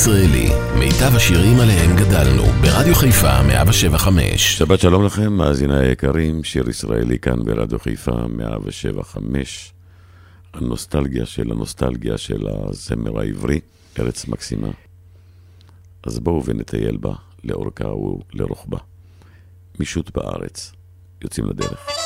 ישראלי, מיטב השירים עליהם גדלנו, ברדיו חיפה 175. שבת שלום לכם, מאזיני היקרים, שיר ישראלי כאן ברדיו חיפה 175. הנוסטלגיה של הנוסטלגיה של הזמר העברי, ארץ מקסימה. אז בואו ונטייל בה, לאורכה ולרוחבה. מישות בארץ. יוצאים לדרך.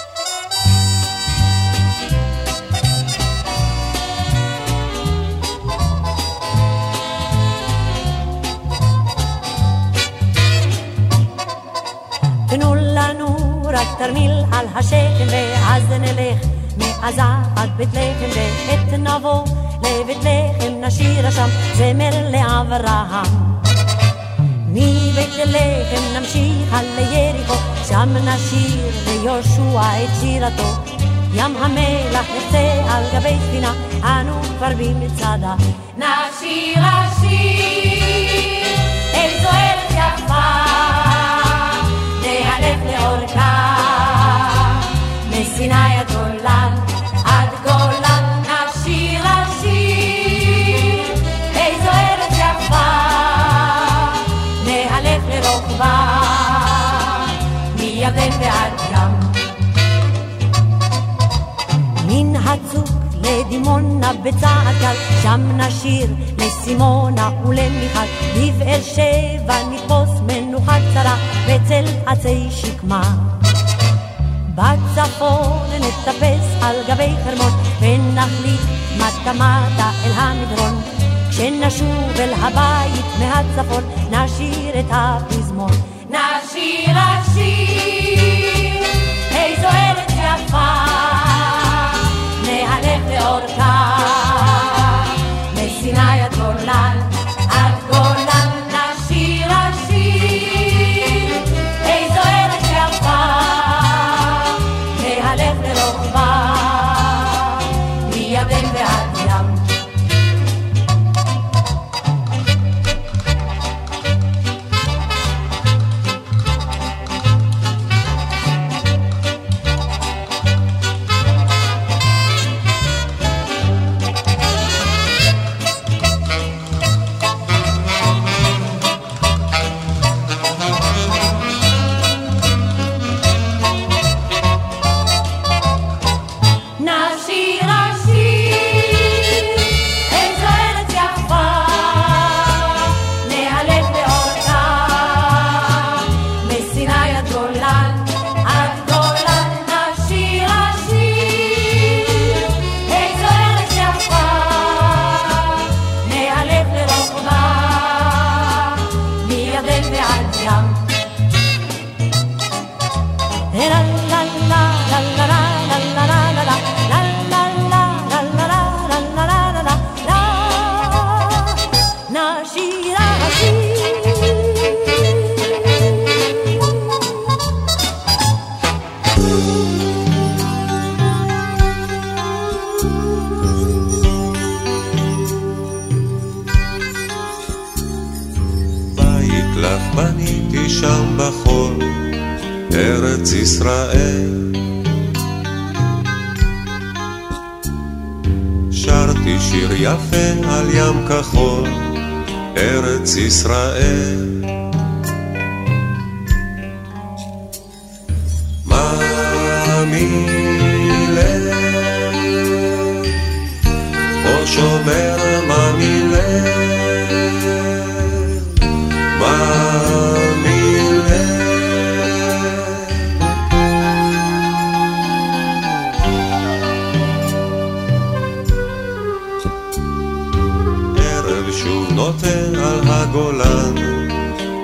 לנו רק תרמיל על השכם ואז נלך מעזה עד בית לחם ועת נבוא לבית לחם נשיר שם זמר לאברהם. מבית לחם נמשיך על יריחו שם נשיר ליהושע את שירתו. ים המלח נחצה על גבי ספינה אנו כבר במצדה נשיר השיר איזו ארץ יפה מסיני עד גולן עד גולן נשיר השיר. איזו ארץ יפה נהלך לרוחבה מירדן ועד ים מן הצוק לדימונה בצעד קל, שם נשיר לסימונה ולמיכל, בבאר שבע נתפוס מנוחה קצרה בצל עצי שקמה. בצפון נטפס על גבי חרמון ונחליט מטה מטה אל המדרון. כשנשוב אל הבית מהצפון נשיר את הפזמון. נשיר השיר, איזו ארץ יפה נהלך לאורכה בניתי שם בחול, ארץ ישראל. שרתי שיר יפה על ים כחול, ארץ ישראל.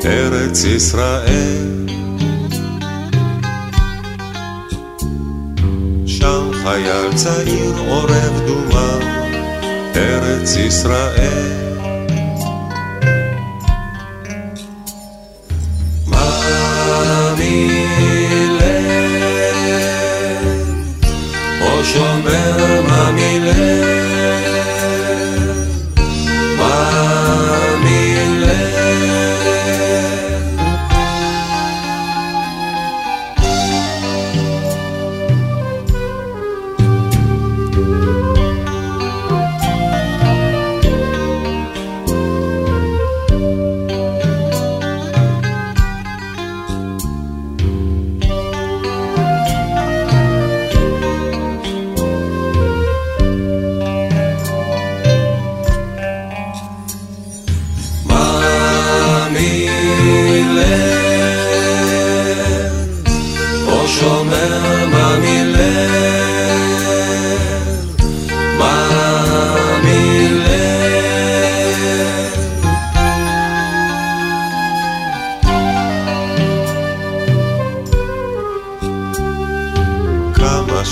ארץ ישראל. שם חייל צעיר עורב דומה, ארץ ישראל.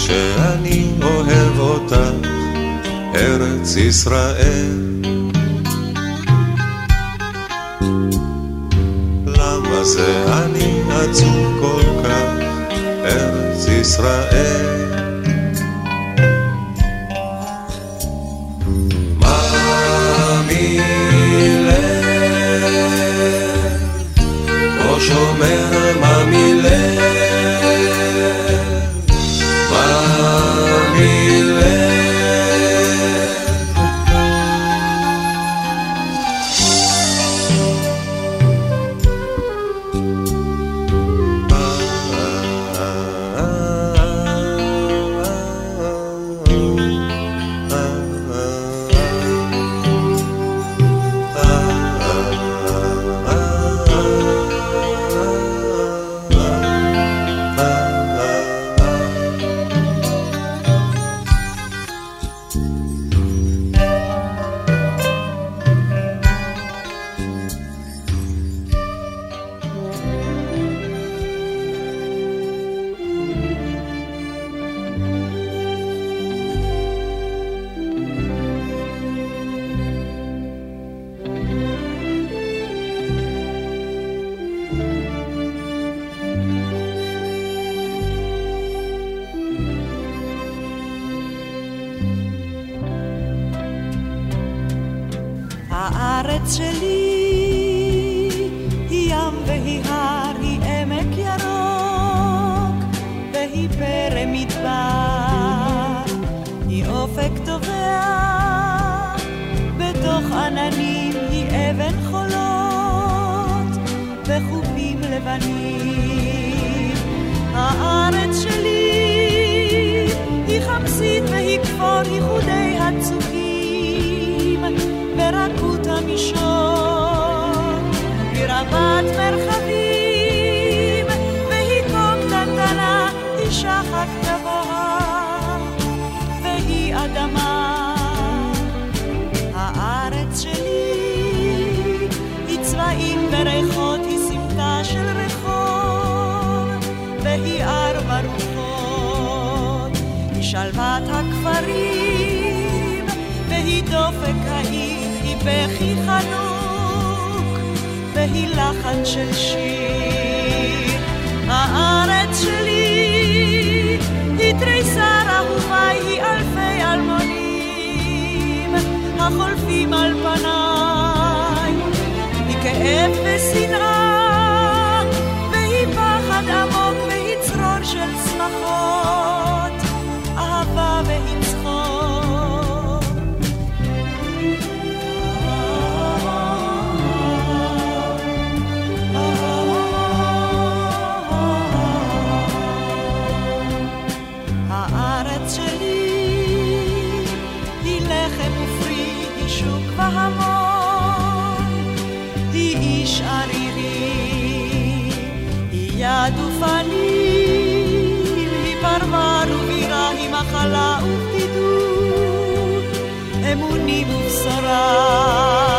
שאני אוהב אותך, ארץ ישראל. למה זה אני עצוב כל ישראל. הארץ שלי, היא ים והיא הר, היא עמק ירוק, והיא פרא מדבר, היא אופק טובע, בתוך עננים היא אבן חולות, בחופים לבנים. הארץ שלי, היא חמסית והיא כפור, היא חודה show. בלחן של שיר. הארץ שלי היא תריסר אהובה היא אלפי אלמונים החולפים על פניי מכאב ושיא לי מחלה ובדידות, אמונים ובשורה.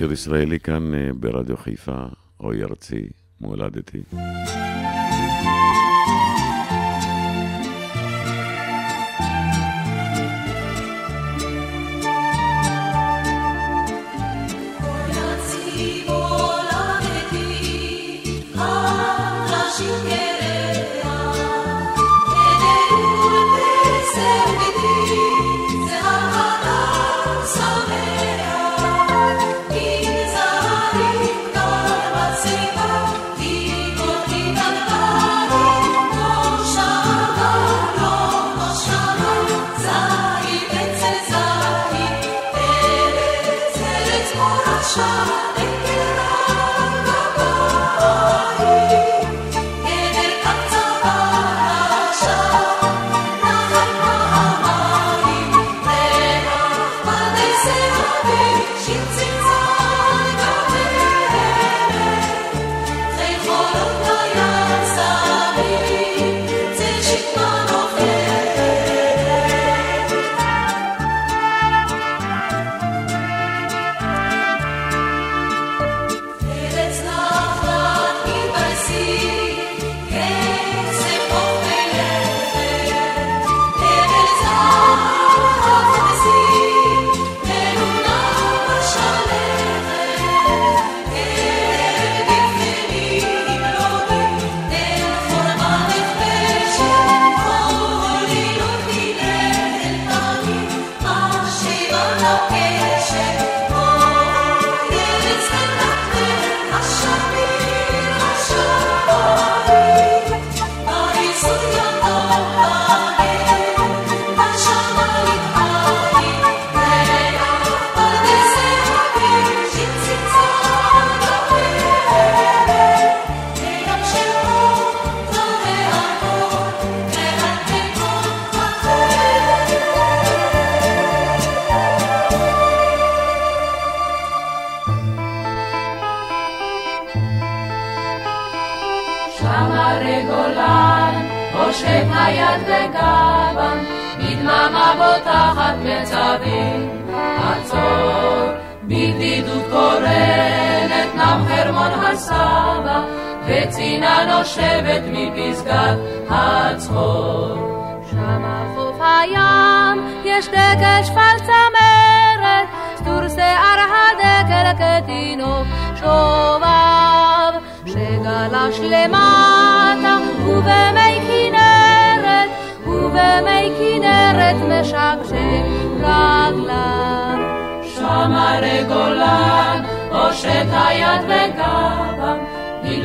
שיר ישראלי כאן אה, ברדיו חיפה, אוי ארצי, מולדתי. השבט מפסגת הצחור. שם על חוף הים יש דקל שפל צמרת, סטור שיער הדקל כתינוק שובב, שגלש למטה ובמי כנרת, ובמי כנרת משקשק רגליו. שם הרי גולן, הושט היד בגבם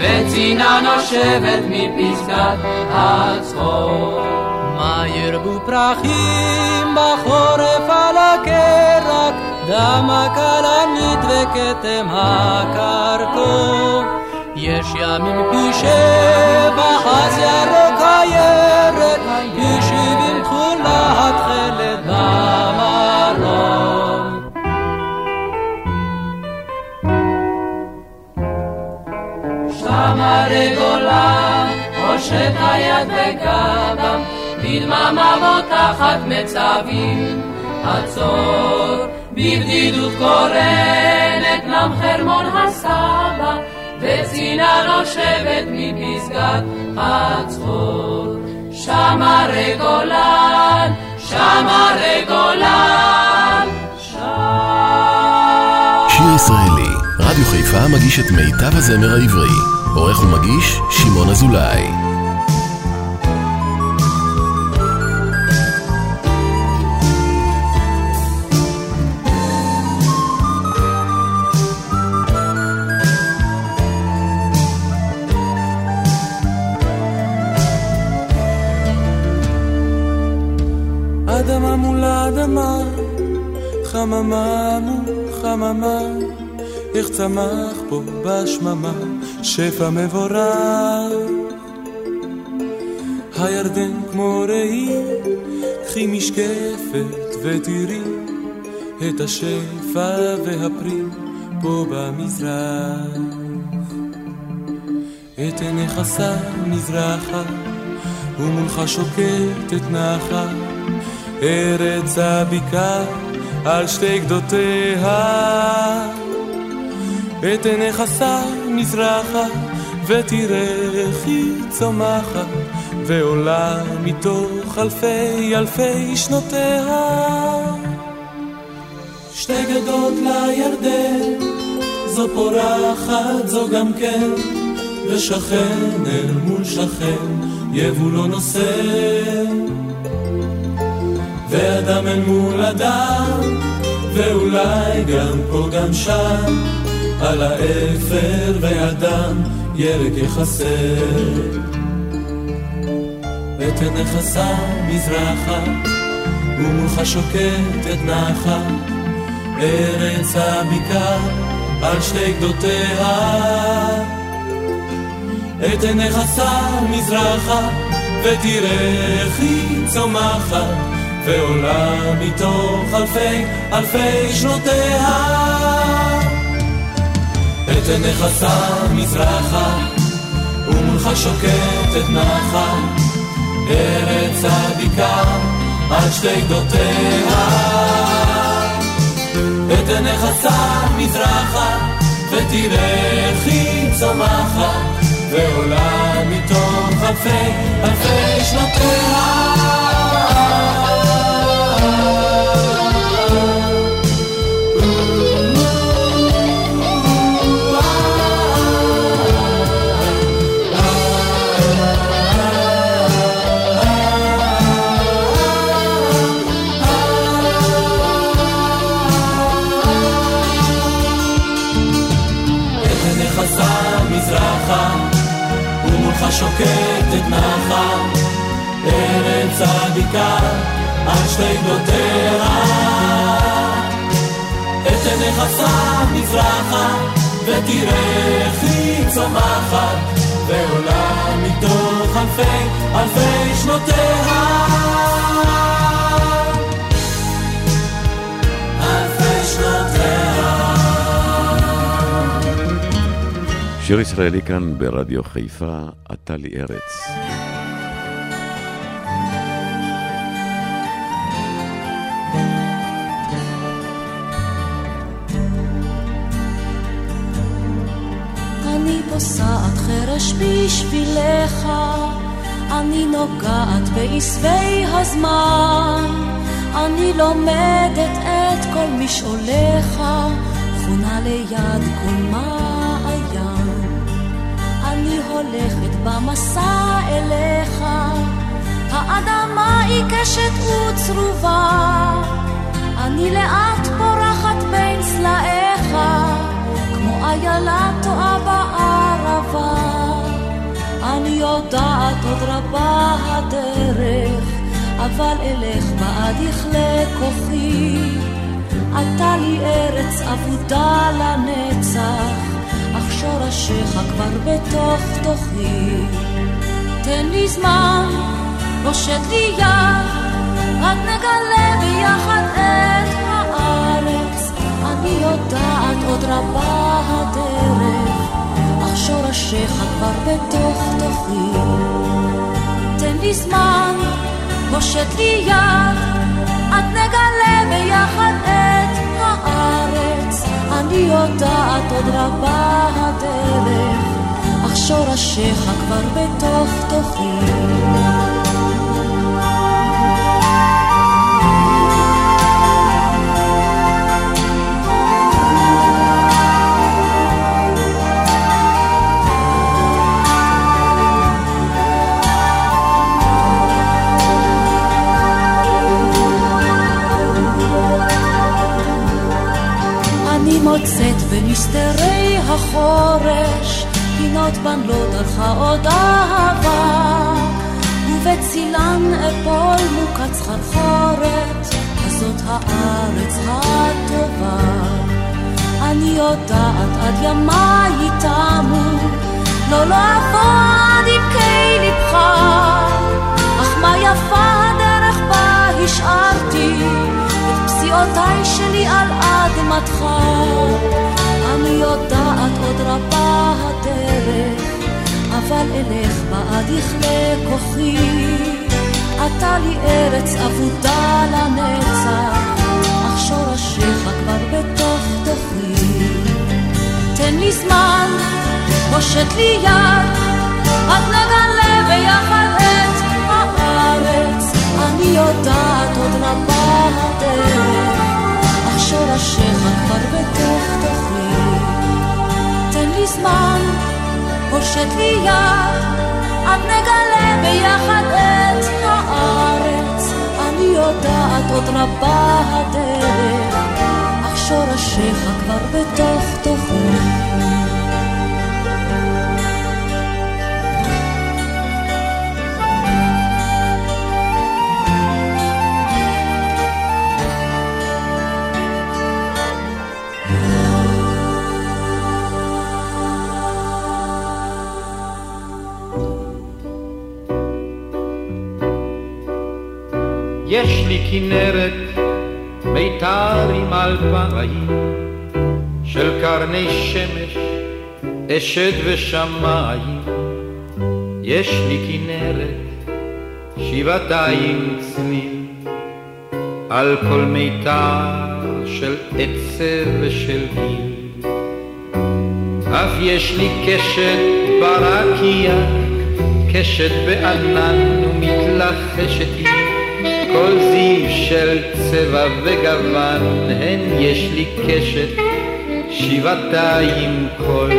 וצינה נושבת מפסקת הצחור. מה ירבו פרחים בחורף על הקרק, דם הכלנית וכתם הקרקור. יש ימים פי שבע, אז ירוק הירק, שם הרי גולה, הושט היד בגבם, בדממה בוטחת מצבים, עצור, בבדידות קורנת, נם חרמון הסבא. וצינה נושבת מפסגת חצור. שם הרי גולן, שם הרי גולן, שם. שיר ישראלי, רדיו חיפה מגיש את מיטב הזמר העברי. עורך ומגיש, שמעון אזולאי. אדמה, חממה מול חממה, איך צמח פה בשממה שפע מבורך. הירדן כמו ראי, קחי משקפת ותראי את השפע והפרי פה במזרח. את עיניך שם מזרחה, ומולך שוקטת נחל. ארץ הבקעה על שתי גדותיה. את עיניך סע מזרחה, ותראה איך היא צומחת, ועולה מתוך אלפי אלפי שנותיה. שתי גדות לירדן, זו פורחת, זו גם כן, ושכן אל מול שכן, יבולו נושא. ואדם אל מול אדם, ואולי גם פה גם שם, על האפר והדם ירק יחסר. ותנכסה מזרחה, ומולך שוקטת נחה, ארץ הבקעה על שתי גדותיה. את עיניך שם מזרחה, ותראה איך היא צומחת, ועולה מתוך אלפי אלפי שנותיה. את עיניך שם מזרחה, ומולך שוקטת נחה, ארץ הבקעה על שתי גדותיה. את עיניך שם מזרחה, איך היא צומחת, ועולה מתוך אלפי אלפי שנותיה. שוקטת נחה, ארץ צדיקה על שתי גדותיה. את עיניך שם מזרחה, ותראה איך היא צומחת, ועולה מתוך אלפי אלפי שנותיה. שיר ישראלי כאן ברדיו חיפה, עתה לי ארץ. אני פוסעת חרש בשבילך, אני נוגעת בעשבי הזמן, אני לומדת את כל משעוליך, חונה ליד כל מעיין. הולכת במסע אליך, האדמה עיקשת וצרובה, אני לאט פורחת בין סלעיך, כמו איילה טועה בערבה. אני יודעת עוד רבה הדרך, אבל אלך בעד יכלה כוחי. אתה לי ארץ אבודה לנצח, אך שורשיך כבר בתוך תוכי. תן לי זמן, פושט לי יד, רק נגלה ביחד את הארץ. אני יודעת עוד רבה הדרך, אך שורשיך כבר בתוך תוכי. תן לי זמן, פושט לי יד, עד נגלה ביחד את הארץ. אני יודעת עוד רבה הדרך, שורשיך כבר בתוך תוכי. מוצאת במסתרי החורש פינות בנלות דרכה עוד אהבה ובצילן אפול מוקת סחרחורת הזאת הארץ הטובה אני יודעת עד ימיי תמו לא לא אבוא עד עמקי לבך אך מה יפה הדרך בה השארתי את פסיעותיי שלי על אדמתך. אני יודעת עוד רבה הדרך, אבל אלך בעד יכלה כוחי. אתה לי ארץ אבודה לנצח, אך שורשיך כבר בתוך תוכי. תן לי זמן, פושט לי יד, עד נגלה ביחד את הארץ. אני יודעת עוד רבה הדרך, אך שורשיך כבר בתוך תוכי. מזמן, הושט לי יד, עד נגלה ביחד את הארץ. אני יודעת עוד רבה הדרך, אך שורשיך כבר בתוך תוכי. יש לי כנרת, מיתר עם אלפיים, של קרני שמש, אשד ושמיים. יש לי כנרת, שבעתיים צליל, על כל מיתר של עצב ושל גיל. אף יש לי קשת ברקיע, קשת בענן ומתלחשת היא. כל זיו של צבע וגוון, הן יש לי קשת שבעתיים קול,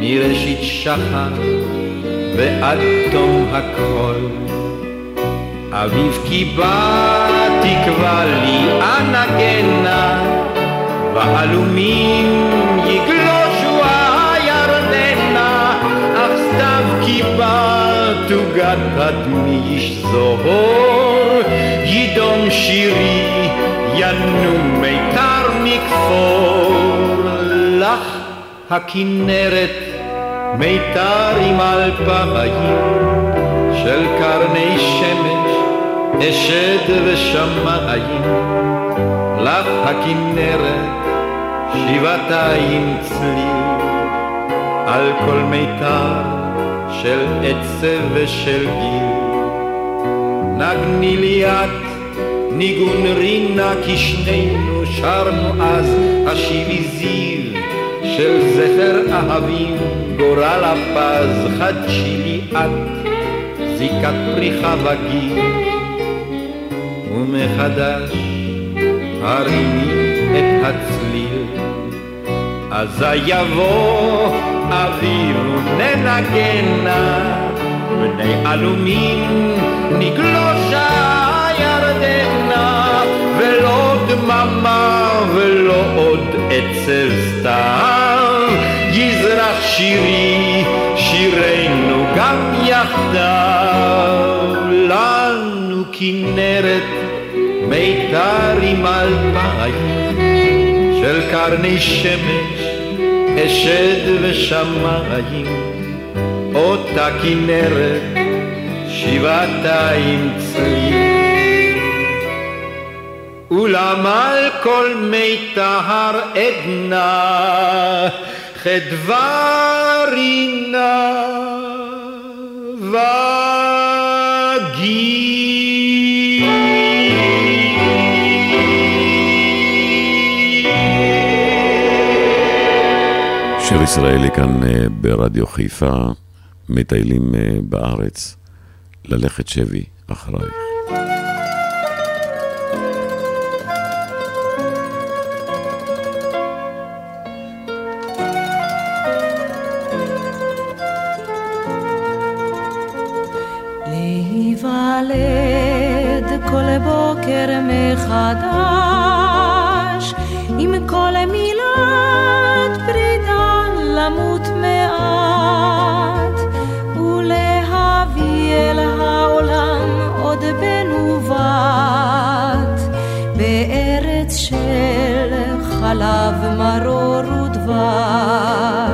מראשית שחר ועד תום הכל. אביב כי בא לי אנגנה, ועלומים יגלושו תוגת אדמי איש זוהור, ידום שירי, ינום מיתר מכפור. לך הכנרת, מיתר עם אלפיים, של קרני שמש, אשד ושמיים. לך הכנרת, שבעתיים צליל, על כל מיתר של עצב ושל גיל. נגני לי את ניגון רינה כי שנינו שרנו אז השיבי זיו של זכר אהבים גורל הפז חדשי לי את זיקת פריחה וגיל ומחדש הרימי את הצליל אזי יבוא אביב וננגנה, בני עלומים נגלושה ירדנה, ולא דממה ולא עוד עצב סתם, יזרח שירי, שירנו גם יחדיו, לנו כנרת מיתר עם אלפיים של קרני שמש אשד ושמיים, אותה כנרת, שבעתיים צליל. אולם על כל מיתר עדנה, חדווה רינה וגיל. שיר ישראלי כאן אה, ברדיו חיפה, מטיילים אה, בארץ, ללכת שבי אחרייך. למות מעט ולהביא אל העולם עוד בן ובת בארץ של חלב מרור ודבש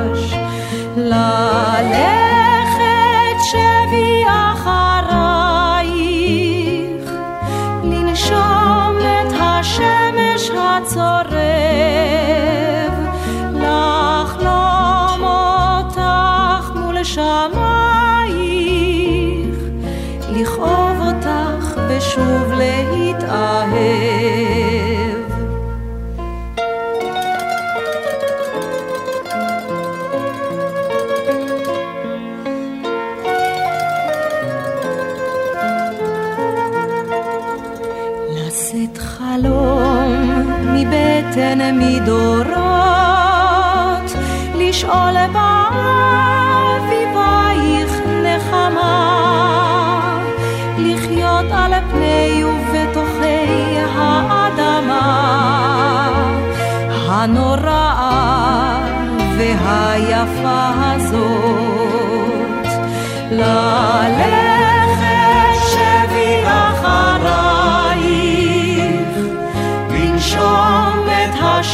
מדורות, לשאול באביבייך נחמה, לחיות על פני ובתוכי האדמה הנוראה והיפה הזאת. ללכת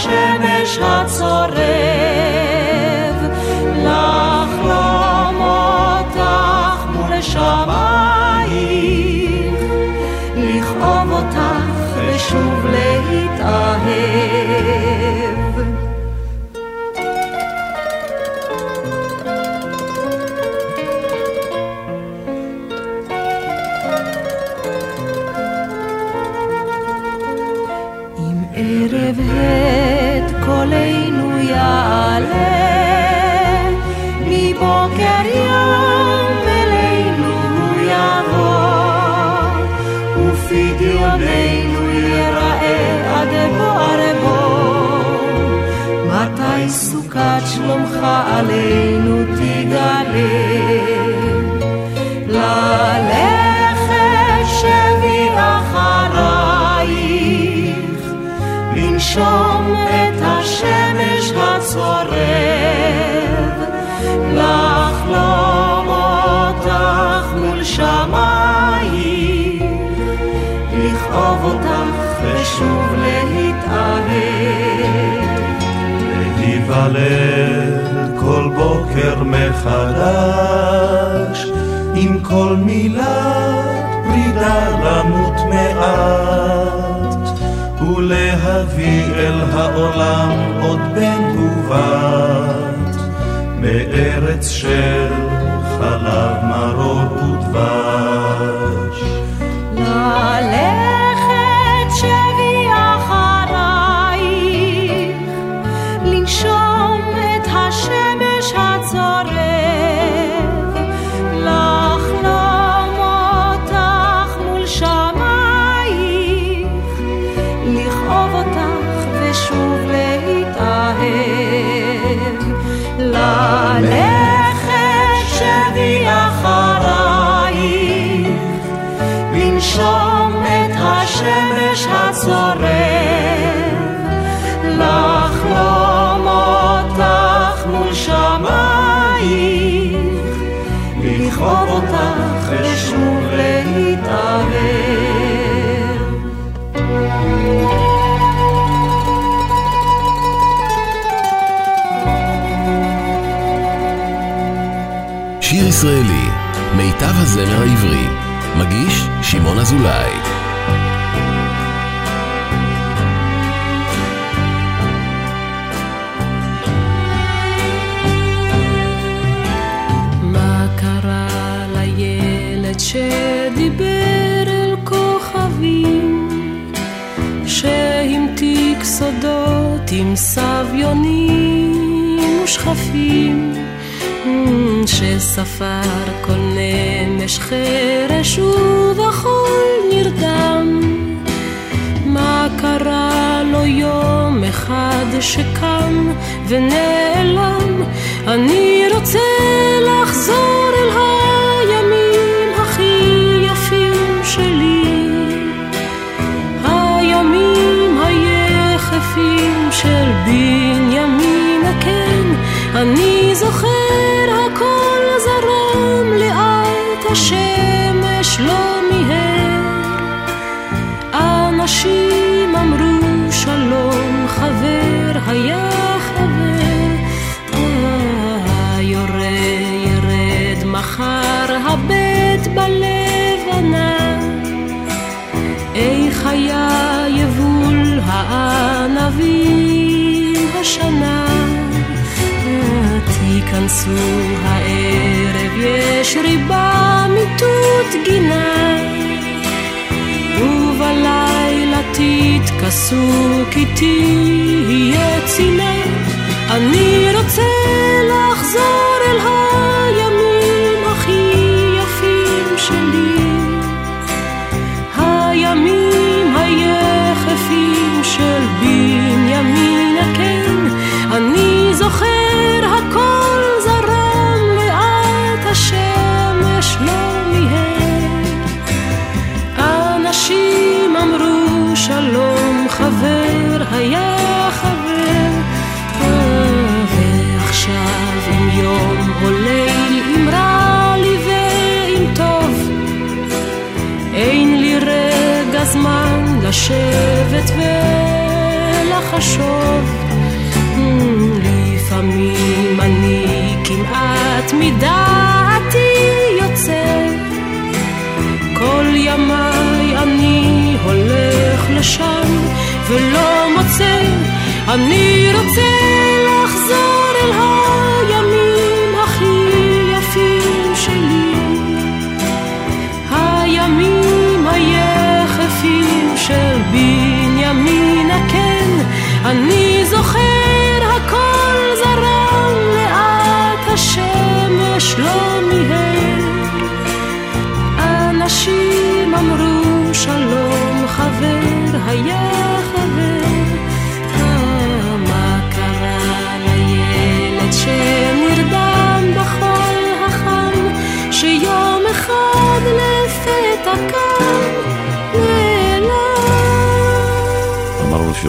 השמש הצורב, עלינו מחדש, עם כל מילת פרידה למות מעט. ולהביא אל העולם עוד בן ובת, מארץ של חלב מרור ודבש. הזמר העברי, מגיש שמעון אזולאי. מה קרה לילד שדיבר אל כוכבים, שהמתיק סודות עם סביונים ושכפים, שספר כל נמש חרש ובחול נרדם. מה קרה לו יום אחד שקם ונעלם? אני רוצה לחזור אל הימים הכי יפים שלי. הימים היחפים של בנימין כן, אני זוכר תיכנסו הערב, יש ריבה מיטוט גינה. ובלילה תתכסו כי תהיה צינה. אני רוצה אני רוצה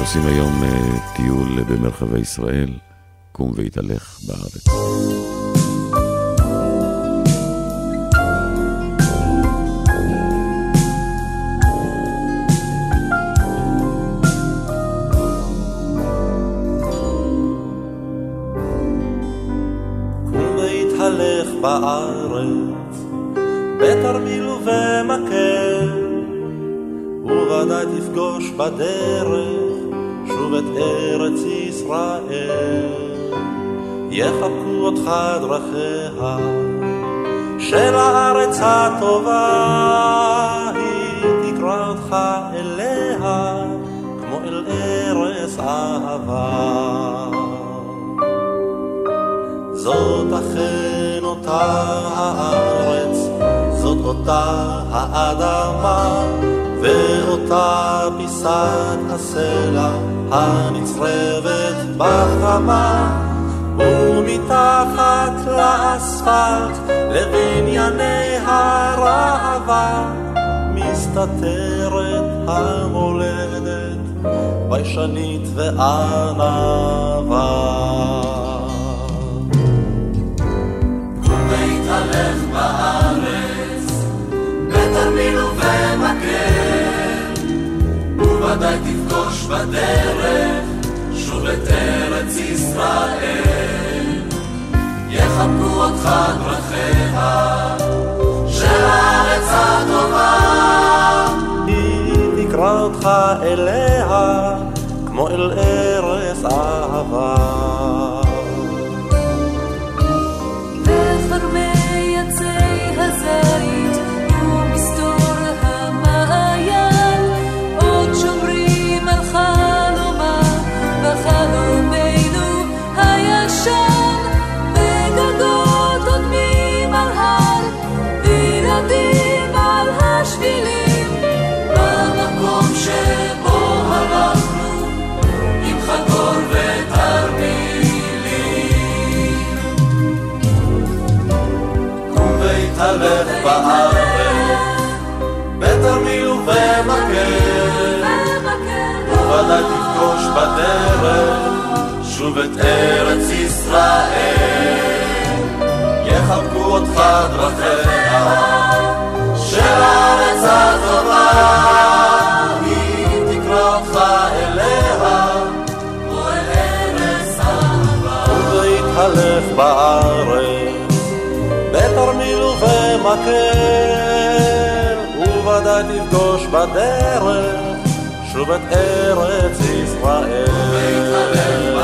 שעושים היום uh, טיול במרחבי ישראל, קום והתהלך בארץ. בארץ, בתרמיל ובמקל, וודאי תפגוש בדרך את ארץ ישראל. יחבקו אותך דרכיה של הארץ הטובה, היא תקרא אותך אליה כמו אל ארץ אהבה. זאת אכן אותה הארץ, זאת אותה האדמה, ואותה פיסת הסלע הנצרבת בחמה, ומתחת לאספלט לבנייני הראווה, מסתתרת המולדת, ביישנית וענווה. בדרך שוב את ארץ ישראל. יחבקו אותך דרכיה של הארץ הטובה. היא תקרא אותך אליה כמו אל ארץ אהבה. בארץ, בתרמיל ובמקל, וודאי תפגוש בדרך שוב את ארץ ישראל. יחבקו אותך דרכיה של הארץ הטובה, אליה כמו אל ארץ אהבה. ולהתהלך בארץ, ובמקל, וודאי תפגוש בדרך שוב את ארץ ישראל.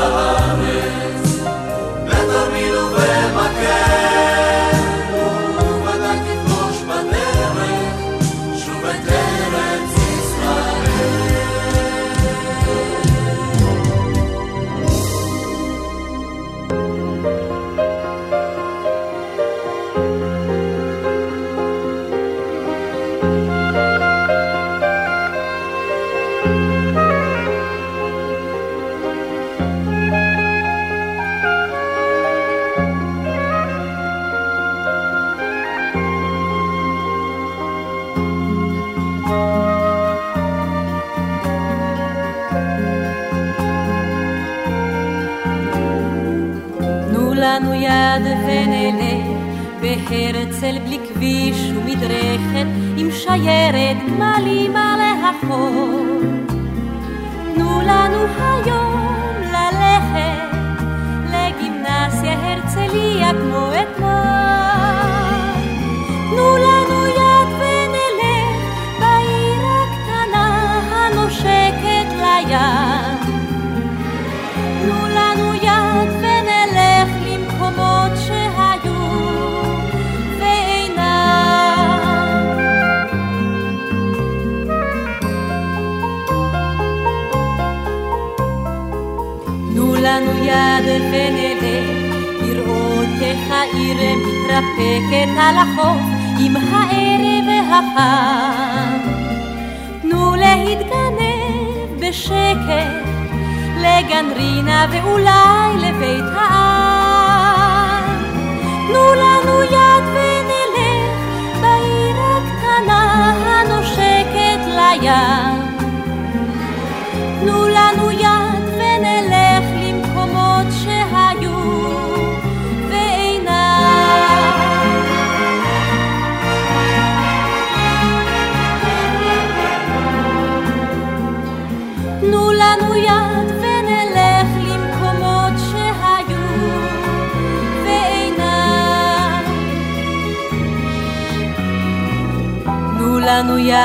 el blick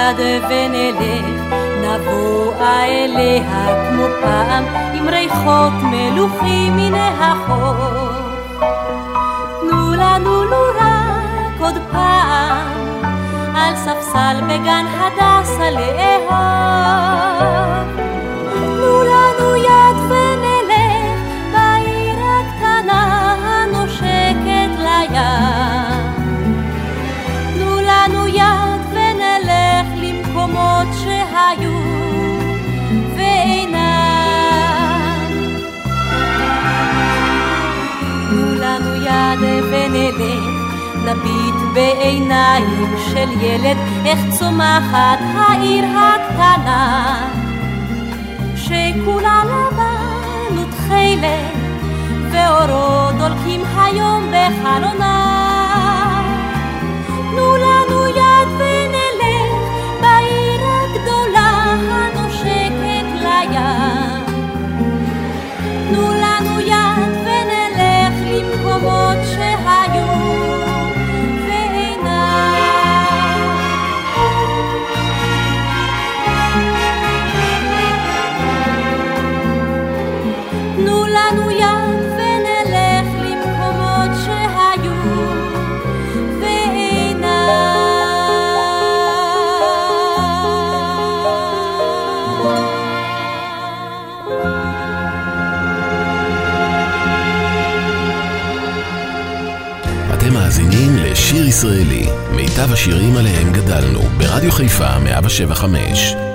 יד ונלך, נבוא אליה כמו פעם, עם ריחות מלוכים מן החור. תנו לנו לו רק עוד פעם, על ספסל בגן הדסה לאהוב. נביט בעיניים של ילד, איך צומחת העיר הקטנה, שכולה לבן ותכלת, ואורו דולקים היום בחלונה. תנו מיטב השירים עליהם גדלנו, ברדיו חיפה 107.5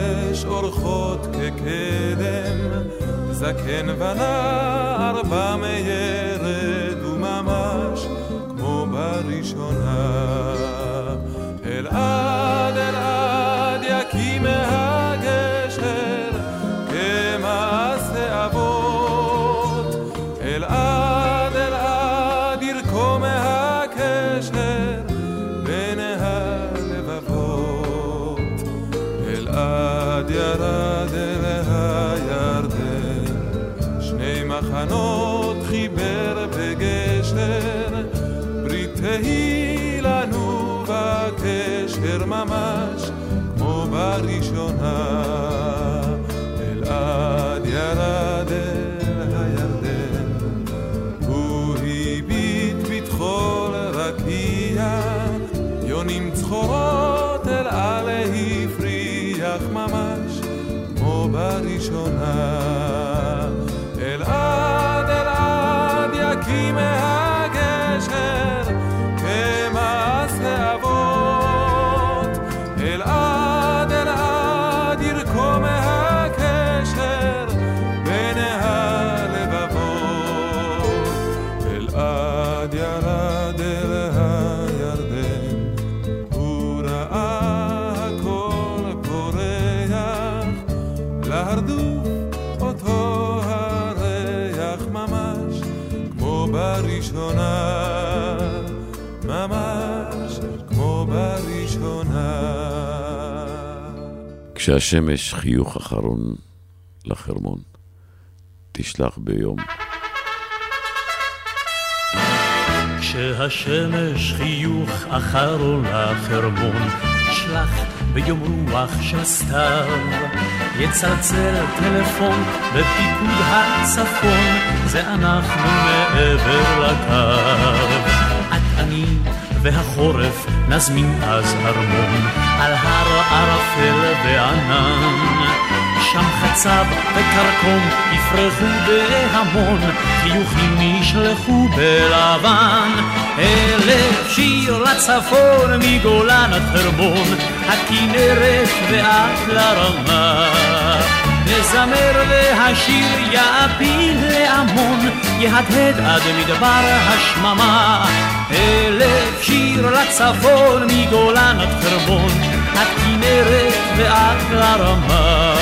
הקדש אורחות כקדם, זקן ונער במיירד וממש כמו בראשונה. אלעד אלעד כשהשמש חיוך אחרון לחרמון, תשלח ביום. כשהשמש חיוך אחרון לחרמון, שלח ביום רוח של סתיו. יצלצל טלפון בפיקוד הצפון, זה אנחנו מעבר לקו. את אני והחורף נזמין אז ארמון, על הר ערפל וענן. שם חצב וכרכום יפרחו בהמון, חיוכים נשלחו בלבן. אלף שיר לצפון מגולן עד חרמון, הכנרת ועד לרמה. נזמר והשיר יעפיל להמון, יהדהד עד מדבר השממה. אלף שיר לצפון מגולן עד חרמון, הכנרת ועד לרמה.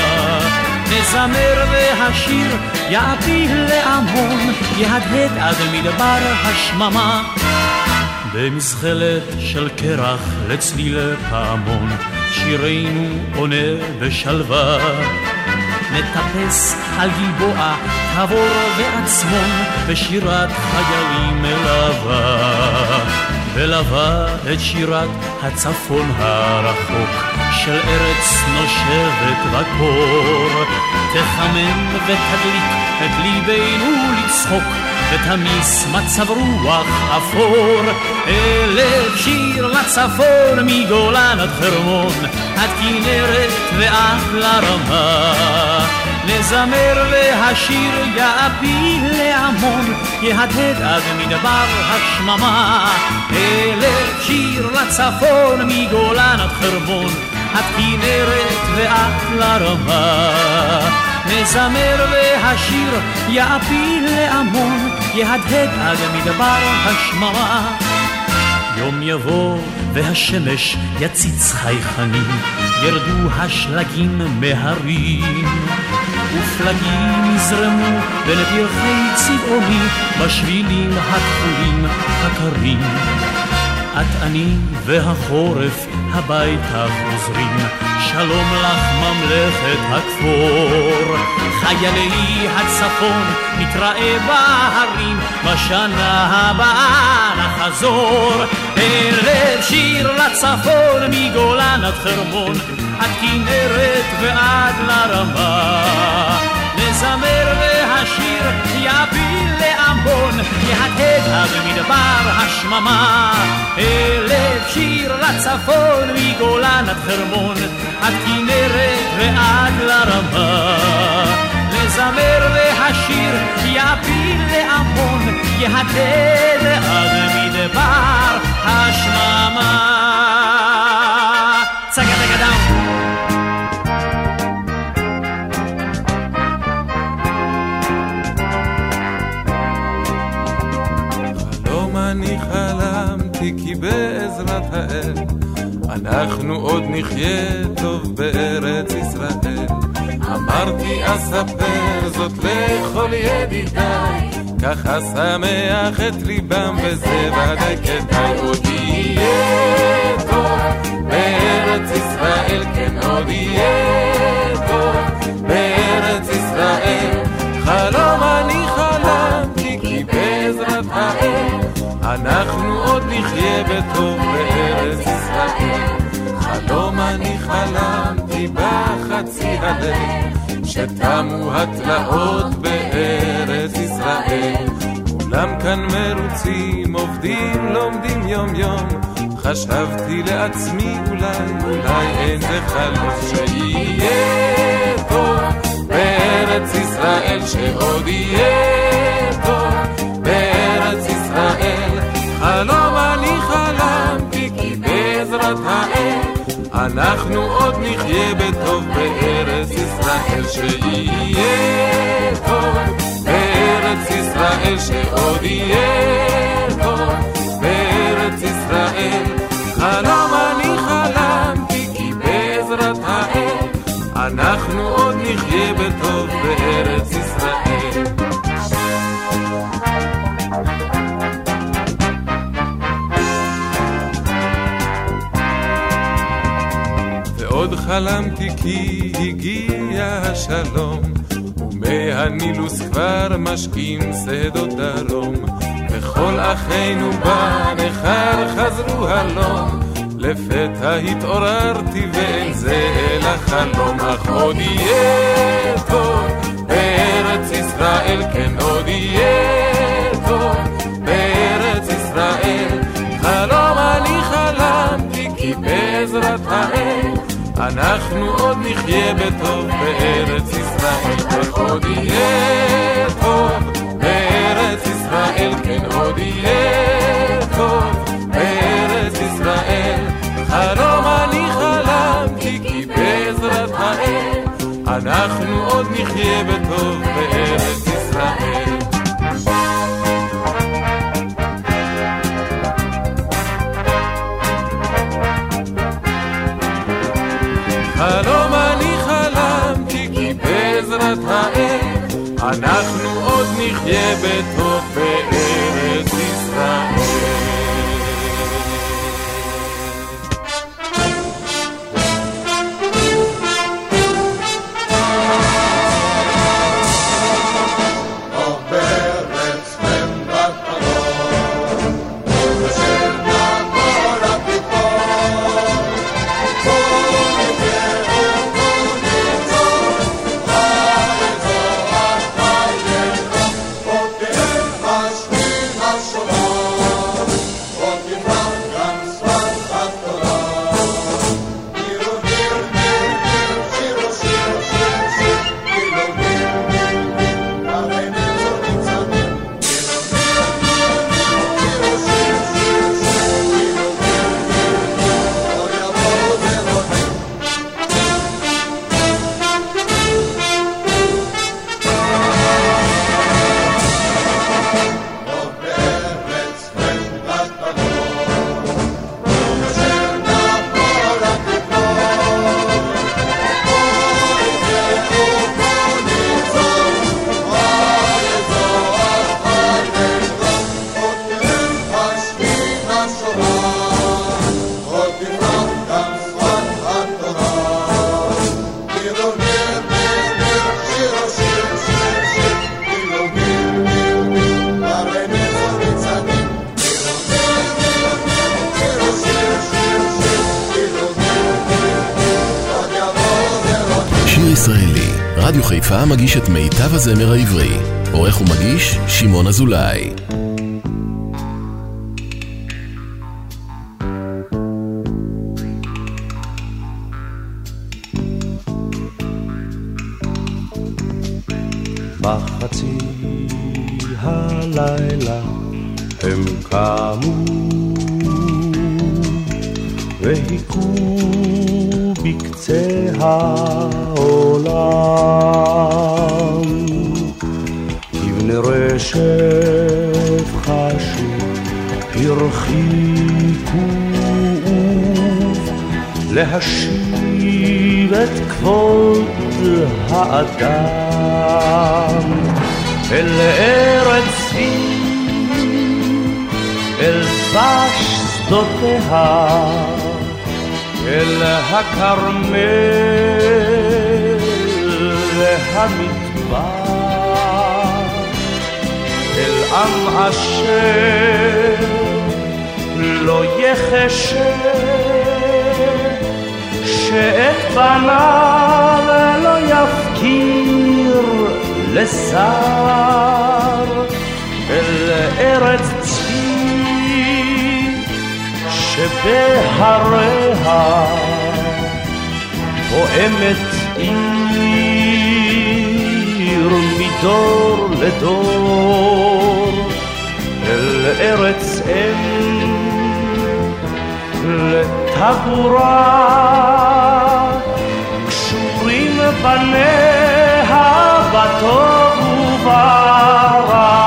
נזמר והשיר יעפיל להמון, יהדהד עד מדבר השממה. במזחלת של קרח לצליל פעמון, שירנו עונה בשלווה. נטפס על גלבוע, תבור ועצמון, בשירת חיילים מלווה. ולווה את שירת הצפון הרחוק, של ארץ נושבת בקור. תחמם ותדליק את ליבנו לצחוק, ותמיס מצב רוח אפור. אלף שיר לצפון מגולן עד חרמון, עד כנרת ועד לרמה. נזמר והשיר יעפיל להמון, יהדהד עד מדבר השממה. אלף שיר לצפון מגולן עד חרמון, עד כנרת ועד לרמה. נזמר והשיר יעפיל להמון, יהדהד עד מדבר השממה. יום יבוא והשמש יציץ חייכנים, ירדו השלגים מהרים. ופלגים יזרמו בין פרחי צבעוני, בשבילים הכחולים הקרים. את אני והחורף הביתה חוזרים, שלום לך ממלכת הכפור. חיילי הצפון נתראה בהרים, בשנה הבאה נחזור. ערב שיר לצפון מגולן עד חרמון, עד כנרת ועד לרמה. נזמר והשיר יפיל להמון, יהדהד עד מדבר השממה. אלף שיר לצפון מגולן עד חרמון, עד כנרת ועד לרמה. נזמר והשיר יפיל להמון, יהדהד עד מדבר השממה. צגה דגה דאון חלמתי כי בעזרת האל אנחנו עוד נחיה טוב בארץ ישראל. אמרתי אספר זאת לכל ידידיי, ככה שמח את ליבם וזה ודאי כדאי עוד יהיה טוב בארץ ישראל, כן עוד יהיה טוב בארץ ישראל. חלום אני חלמתי כי בעזרת האל אנחנו נחיה בטוב בארץ ישראל. חלום אני חלמתי בחצי הלב, שתמו התלאות בארץ ישראל. כולם כאן מרוצים, עובדים, לומדים יום יום. חשבתי לעצמי אולי, אולי אין זה חלום שיהיה טוב בארץ ישראל, שעוד יהיה אנחנו עוד נחיה בטוב בארץ ישראל שיהיה טוב בארץ ישראל שעוד יהיה טוב בארץ ישראל. חלום אני חלמתי כי בעזרת האל אנחנו עוד נחיה בטוב בארץ ישראל חלמתי כי הגיע השלום, ומהנילוס כבר משקים שדות דרום, וכל אחינו בנכר חזרו הלום, לפתע התעוררתי ואין זה אלא חלום, אך עוד יהיה טוב בארץ ישראל, כן עוד יהיה טוב אנחנו עוד נחיה בטוב בארץ ישראל, איך עוד יהיה טוב בארץ ישראל, כן עוד יהיה טוב בארץ ישראל. חלום אני חלמתי כי בעזרת האל אנחנו עוד נחיה בטוב בארץ ישראל. בעזרת האל אנחנו עוד נחיה בטוב בארץ רדיו חיפה מגיש את מיטב הזמר העברי. עורך ומגיש, שמעון אזולאי. בחצי הלילה הם קמו והיכו בקצה העולם הרחיבו להשיב את כבוד האדם אל ארץ אל דבש שדותיה, אל הכרמל והמדבר, אל עם אשר לא יחשב שאת בניו לא יפקיר לשר אל ארץ צבי שבהריה פועמת עיר מדור לדור אל ארץ אם לטבורה קשורים בניה בטוב וברע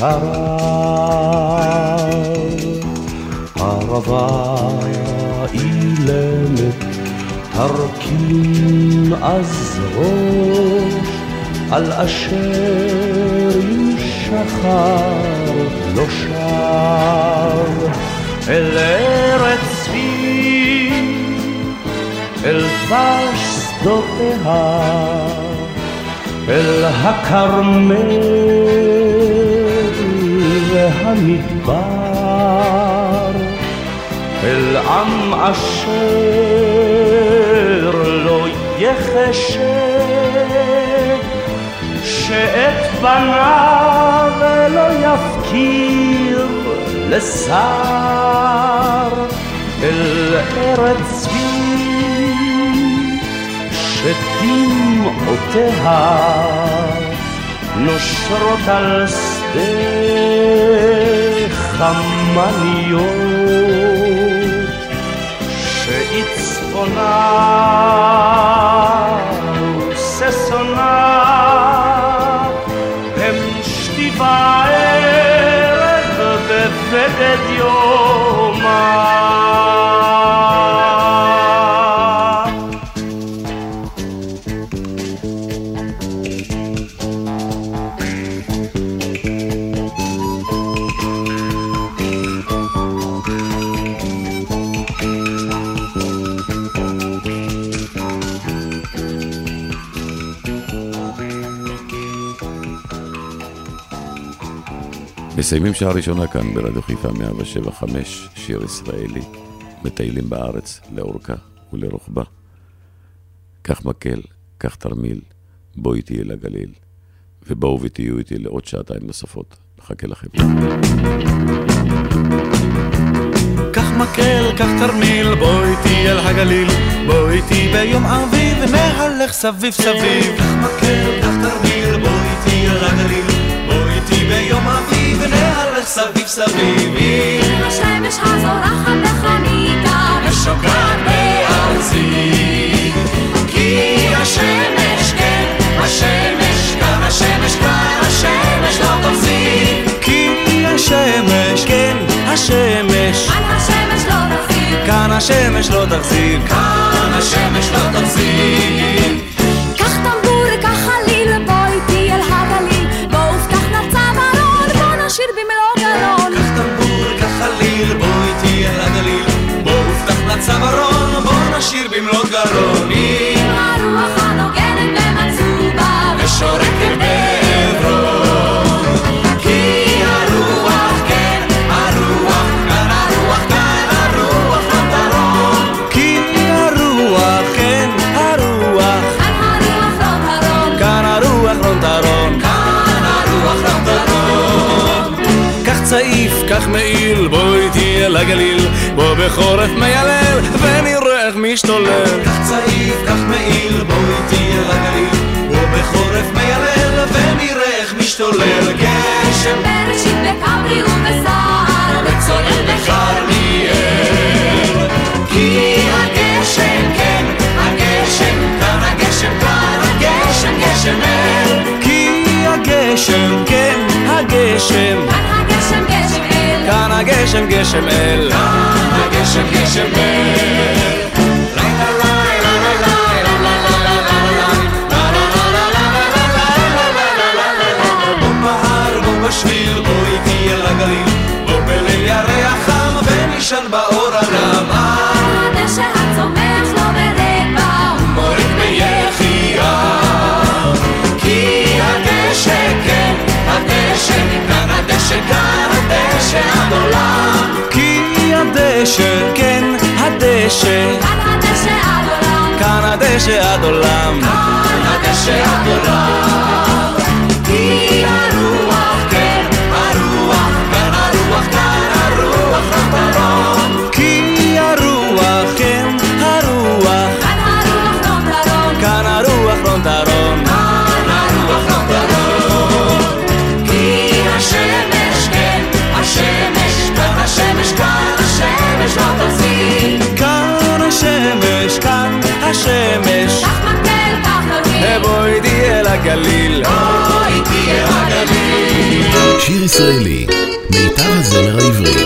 שרה ערבה אילמת תרכין אז ראש על אשר שחר לא שב אל ארץ צבי אל דבש שדותיה אל הכרמל והמדבר אל עם אשר לא יחשב שאת בניו לא יפקיר לשר אל ארץ צבי שדמעותיה נושרות על שדה חמניות שהיא צפונה וששונה הם שתי בערב בבגד יומה מסיימים שעה ראשונה כאן ברדיו חיפה 175, שיר ישראלי, מטיילים בארץ לאורכה ולרוחבה. קח מקל, קח תרמיל, בוא איתי אל הגליל, ובואו ותהיו איתי לעוד שעתיים נוספות. מחכה לכם. קח מקל, קח תרמיל, בוא איתי אל הגליל, בוא איתי ביום אביב, נהלך סביב סביב. קח מקל, קח תרמיל, בוא איתי אל הגליל, בוא איתי ביום אביב, נהלך סביב סביב. אם השמש הזורחת בחניתה ושוקעת בארצי כי השמש כן, השמש כאן, השמש כאן, השמש לא תחזיק. כי השמש, כן, השמש, כאן השמש לא תחזיק. כאן השמש לא תחזיק. כאן השמש לא תחזיק ופתח לצווארון, בוא נשיר במלוא גרון. עם הרוח הנוגנת במצובה ושורקת בעברון. מעיל, בוא איתי אל הגליל, בוא בחורף מיילל, ונראה איך משתולל. קח צעיף, קח מעיל, בוא איתי אל הגליל, בוא בחורף מיילל, ונראה איך משתולל. משתולל גשם בראשית בכברי ובסער וצולל בכרמיאל כי הגשם כן הגשם כאן הגשם כאן הגשם גשם אל כי הגשם כן הגשם כאן הגשם גשם אל כאן הגשם גשם אל. כאן הגשם גשם אל. בשביל בוא איתי אל הגליל בוא בליל ירח חם ונישן באור הנמה הדשא הצומח לא ברבע מוריד ביחייה כי הדשא כן הדשא כאן הדשא הדשא עד עולם כי הדשא כן הדשא. כאן הדשא עד עולם. כאן הדשא עד עולם. כאן הדשא עד עולם השמש כאן השמש קח מקל קח נרגיל בוא איתי אל הגליל בוא איתי אל הגליל שיר ישראלי, מיטב הזמר העברי.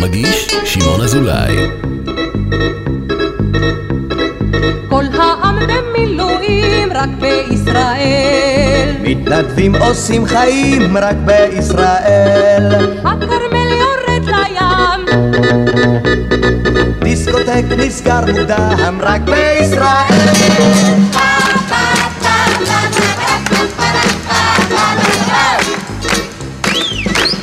מגיש שמעון אזולאי. כל העם במילואים רק בישראל. מתנדבים עושים חיים רק בישראל. נסגר מוקדם רק בישראל.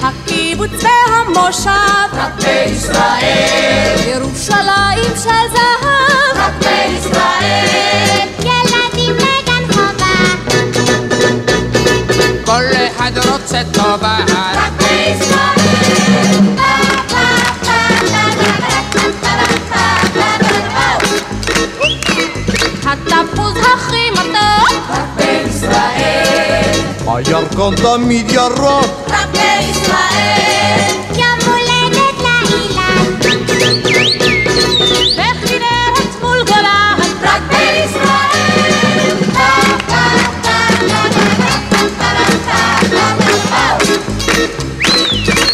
הקיבוץ והמושב רק בישראל. ירושלים של זהב רק בישראל. ילדים בגן חובה. כל אחד רוצה טובה. רק בישראל בישראל הירקון תמיד ירוק. רק בישראל יום הולדת לאילן וכנרת מול גולן רק בישראל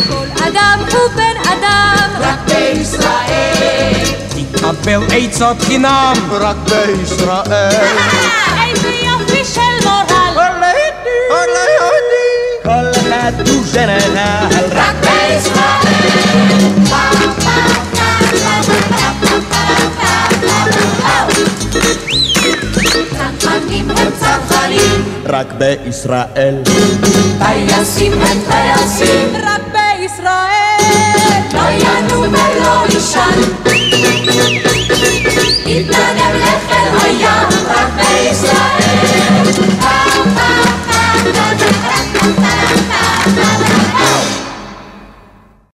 כל אדם הוא בן אדם רק בישראל תקבל עצות חינם רק בישראל. a tu general. Raquel Ismael, רק בישראל. טייסים הם טייסים, רק בישראל. לא ינום ולא יישן. התנדב לחיל הים, רק בישראל.